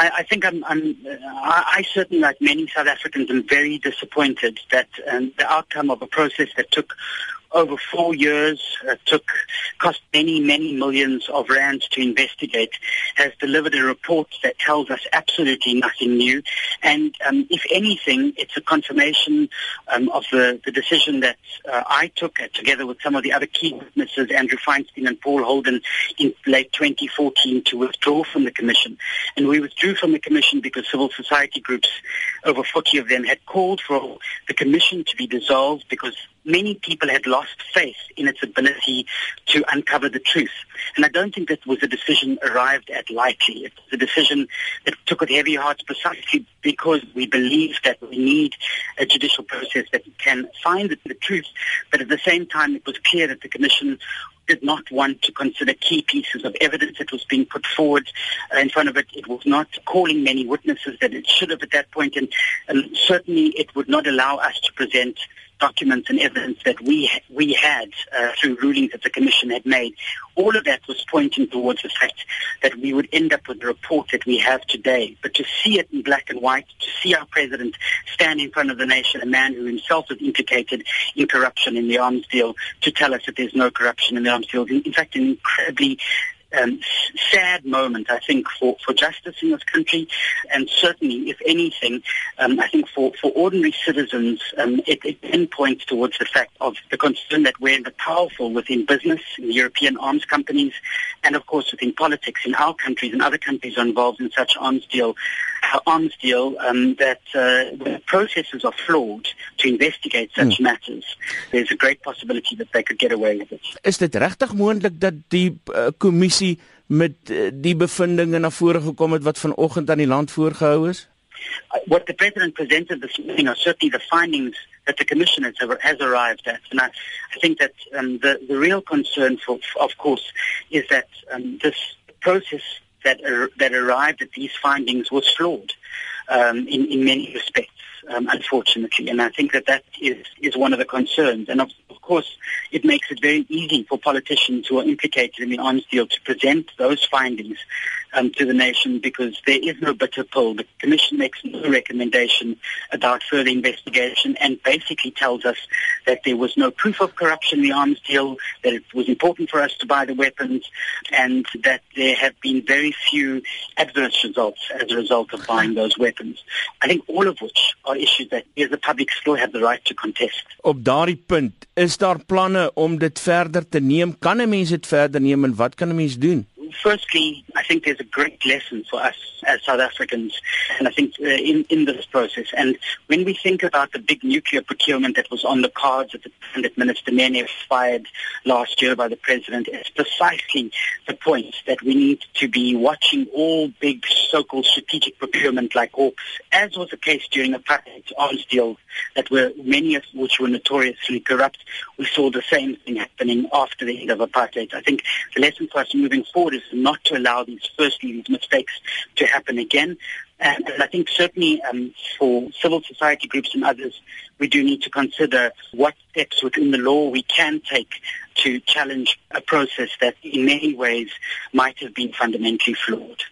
I, I think I'm, I'm I, I certainly, like many South Africans, am very disappointed that um, the outcome of a process that took over four years, uh, took cost many, many millions of rands to investigate, has delivered a report that tells us absolutely nothing new. And um, if anything, it's a confirmation um, of the, the decision that uh, I took uh, together with some of the other key witnesses, Andrew Feinstein and Paul Holden, in late 2014 to withdraw from the commission. And we withdrew from the commission because civil society groups, over 40 of them, had called for the commission to be dissolved because many people had lost faith in its ability to uncover the truth. And I don't think that was a decision arrived at lightly. It was a decision that took with heavy hearts precisely because we believe that we need a judicial process that can find the, truth. But at the same time, it was clear that the Commission did not want to consider key pieces of evidence that was being put forward uh, in front of it. It was not calling many witnesses that it should have at that point, and, and certainly it would not allow us to present documents and evidence that we we had uh, through rulings that the commission had made. All of that was pointing towards the fact that we would end up with the report that we have today. But to see it in black and white, to see our president stand in front of the nation, a man who himself was implicated in corruption in the arms deal, to tell us that there's no corruption in the arms deal, in fact, an incredibly um, sad moment, I think, for, for justice in this country. And certainly, if anything, um, I think for, for ordinary citizens, um, it, it then points towards the fact of the concern that we're the powerful within business, in European arms companies, and of course within politics in our countries and other countries are involved in such arms deal, arms deal um, that uh, the processes are flawed to investigate such hmm. matters. There's a great possibility that they could get away with it. Is dit regtig moontlik dat die uh, kommissie met uh, die bevindinge na vore gekom het wat vanoggend aan die land voorgehou is? What the president presented this morning are certainly the findings that the commission has, has arrived at. And I, I think that um, the, the real concern, for, of course, is that um, this process that, uh, that arrived at these findings was flawed um, in, in many respects, um, unfortunately. And I think that that is, is one of the concerns. And of, of course, it makes it very easy for politicians who are implicated in the arms deal to present those findings um, to the nation because there is no bitter pill. The Commission makes no recommendation about further investigation and basically tells us that there was no proof of corruption in the arms deal, that it was important for us to buy the weapons, and that there have been very few adverse results as a result of buying those weapons. I think all of which are issues that we as the public still have the right to contest. Op daardie punt, is daar planne om dit verder te neem? Kan 'n mens dit verder neem en wat kan 'n mens doen? Firstly, I think there's a great lesson for us as South Africans, and I think uh, in, in this process. And when we think about the big nuclear procurement that was on the cards at the time that Minister Nene fired last year by the President, it's precisely the point that we need to be watching all big so-called strategic procurement like AUKUS, as was the case during the apartheid arms deal that were many of which were notoriously corrupt. We saw the same thing happening after the end of apartheid. I think the lesson for us moving forward is not to allow these, firstly, these mistakes to happen again. And, and I think certainly um, for civil society groups and others, we do need to consider what steps within the law we can take to challenge a process that in many ways might have been fundamentally flawed.